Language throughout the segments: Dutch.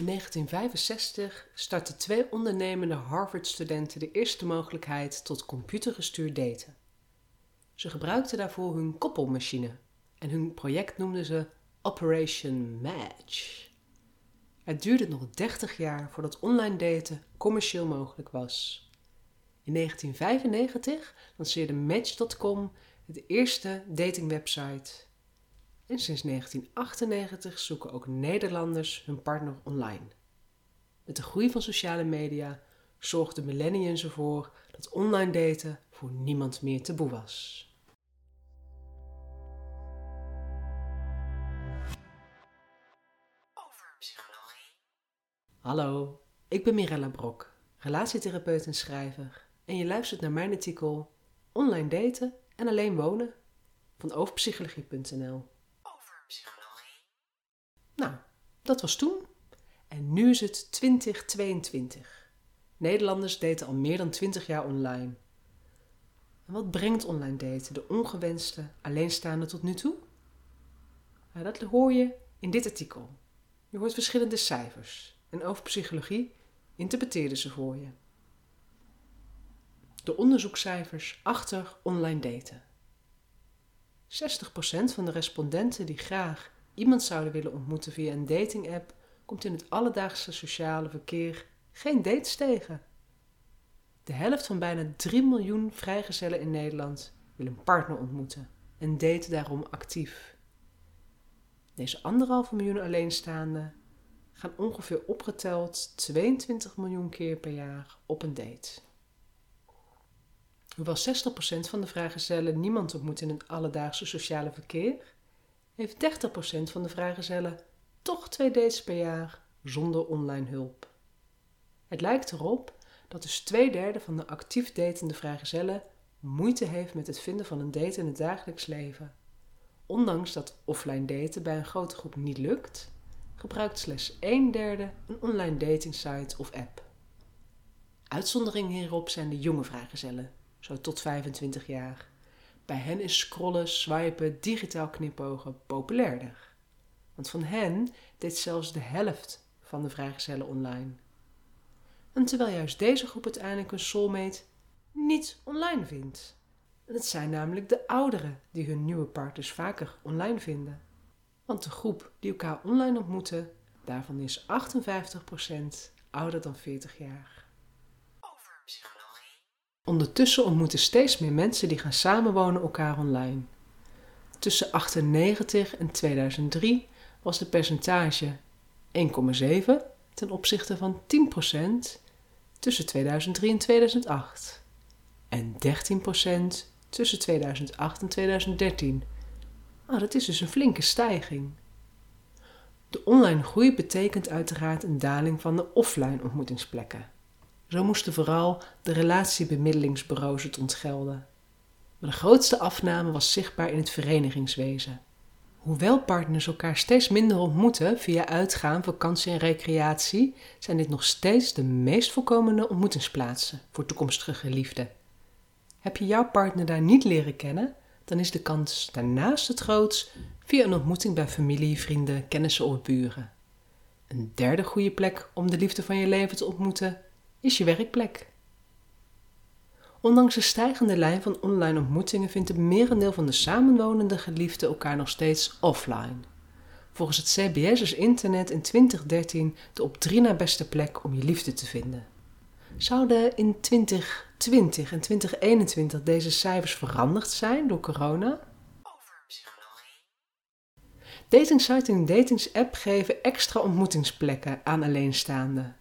In 1965 startten twee ondernemende Harvard-studenten de eerste mogelijkheid tot computergestuurd daten. Ze gebruikten daarvoor hun koppelmachine en hun project noemden ze Operation Match. Het duurde nog 30 jaar voordat online daten commercieel mogelijk was. In 1995 lanceerde Match.com het eerste datingwebsite. En sinds 1998 zoeken ook Nederlanders hun partner online. Met de groei van sociale media zorgden millennials ervoor dat online daten voor niemand meer taboe was. Hallo, ik ben Mirella Brok, relatietherapeut en schrijver. En je luistert naar mijn artikel Online daten en alleen wonen van overpsychologie.nl. Nou, dat was toen. En nu is het 2022. Nederlanders daten al meer dan 20 jaar online. En wat brengt online daten de ongewenste alleenstaande tot nu toe? Nou, dat hoor je in dit artikel. Je hoort verschillende cijfers en over psychologie interpreteerde ze voor je. De onderzoekscijfers achter online daten. 60% van de respondenten die graag iemand zouden willen ontmoeten via een datingapp komt in het alledaagse sociale verkeer geen dates tegen. De helft van bijna 3 miljoen vrijgezellen in Nederland wil een partner ontmoeten en daten daarom actief. Deze anderhalve miljoen alleenstaanden gaan ongeveer opgeteld 22 miljoen keer per jaar op een date. Hoewel 60% van de vrijgezellen niemand ontmoet in het alledaagse sociale verkeer, heeft 30% van de vrijgezellen toch twee dates per jaar zonder online hulp. Het lijkt erop dat dus twee derde van de actief datende vrijgezellen moeite heeft met het vinden van een date in het dagelijks leven. Ondanks dat offline daten bij een grote groep niet lukt, gebruikt slechts een derde een online datingsite of app. Uitzondering hierop zijn de jonge vrijgezellen, zo tot 25 jaar. Bij hen is scrollen, swipen, digitaal knipogen populairder. Want van hen deed zelfs de helft van de vrijgezellen online. En terwijl juist deze groep uiteindelijk een soulmate niet online vindt. En het zijn namelijk de ouderen die hun nieuwe partners vaker online vinden. Want de groep die elkaar online ontmoeten, daarvan is 58% ouder dan 40 jaar. Ondertussen ontmoeten steeds meer mensen die gaan samenwonen elkaar online. Tussen 98 en 2003 was de percentage 1,7 ten opzichte van 10% tussen 2003 en 2008 en 13% tussen 2008 en 2013 Oh, dat is dus een flinke stijging. De online groei betekent uiteraard een daling van de offline ontmoetingsplekken. Zo moesten vooral de relatiebemiddelingsbureaus het ontgelden. Maar de grootste afname was zichtbaar in het verenigingswezen. Hoewel partners elkaar steeds minder ontmoeten via uitgaan, vakantie en recreatie, zijn dit nog steeds de meest voorkomende ontmoetingsplaatsen voor toekomstige geliefden. Heb je jouw partner daar niet leren kennen, dan is de kans daarnaast het grootst via een ontmoeting bij familie, vrienden, kennissen of buren. Een derde goede plek om de liefde van je leven te ontmoeten is je werkplek. Ondanks de stijgende lijn van online ontmoetingen vindt het merendeel van de samenwonende geliefden elkaar nog steeds offline. Volgens het CBS is internet in 2013 de op drie na beste plek om je liefde te vinden. Zouden in 2020 en 2021 deze cijfers veranderd zijn door corona? Datingsites en datingsapp geven extra ontmoetingsplekken aan alleenstaanden.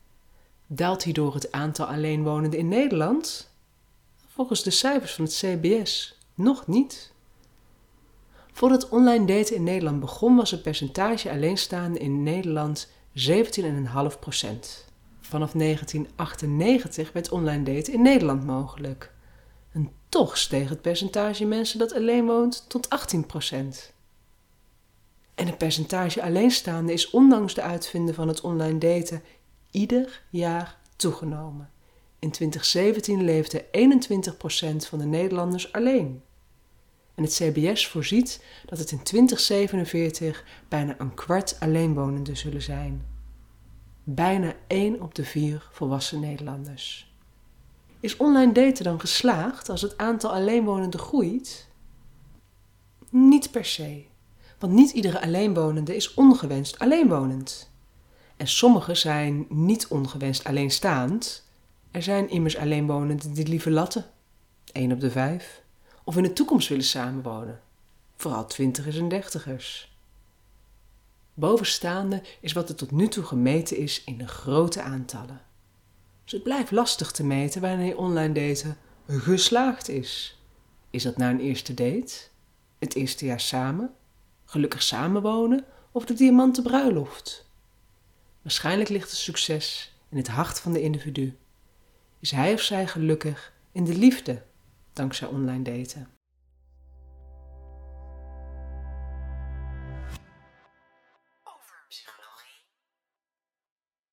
Daalt hierdoor het aantal alleenwonenden in Nederland? Volgens de cijfers van het CBS nog niet. Voordat online daten in Nederland begon was het percentage alleenstaanden in Nederland 17,5 procent. Vanaf 1998 werd online daten in Nederland mogelijk. En toch steeg het percentage mensen dat alleen woont tot 18%. En het percentage alleenstaande is ondanks de uitvinden van het online daten ieder jaar toegenomen. In 2017 leefde 21% van de Nederlanders alleen. En het CBS voorziet dat het in 2047 bijna een kwart alleenwonenden zullen zijn. bijna 1 op de 4 volwassen Nederlanders. Is online daten dan geslaagd als het aantal alleenwonenden groeit? Niet per se, want niet iedere alleenwonende is ongewenst alleenwonend. En sommigen zijn niet ongewenst alleenstaand. Er zijn immers alleenwonenden die liever latten, 1 op de 5, of in de toekomst willen samenwonen, vooral twintigers en dertigers. Bovenstaande is wat er tot nu toe gemeten is in de grote aantallen. Dus het blijft lastig te meten wanneer online daten geslaagd is. Is dat nou een eerste date? Het eerste jaar samen? Gelukkig samenwonen? Of de diamanten bruiloft? Waarschijnlijk ligt het succes in het hart van de individu. Is hij of zij gelukkig in de liefde dankzij online daten?